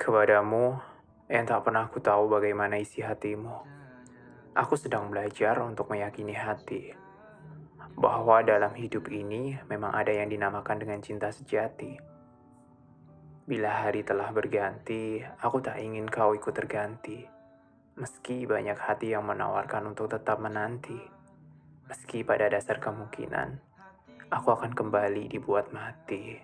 Kepadamu yang tak pernah aku tahu bagaimana isi hatimu, aku sedang belajar untuk meyakini hati bahwa dalam hidup ini memang ada yang dinamakan dengan cinta sejati. Bila hari telah berganti, aku tak ingin kau ikut terganti. Meski banyak hati yang menawarkan untuk tetap menanti, meski pada dasar kemungkinan aku akan kembali dibuat mati.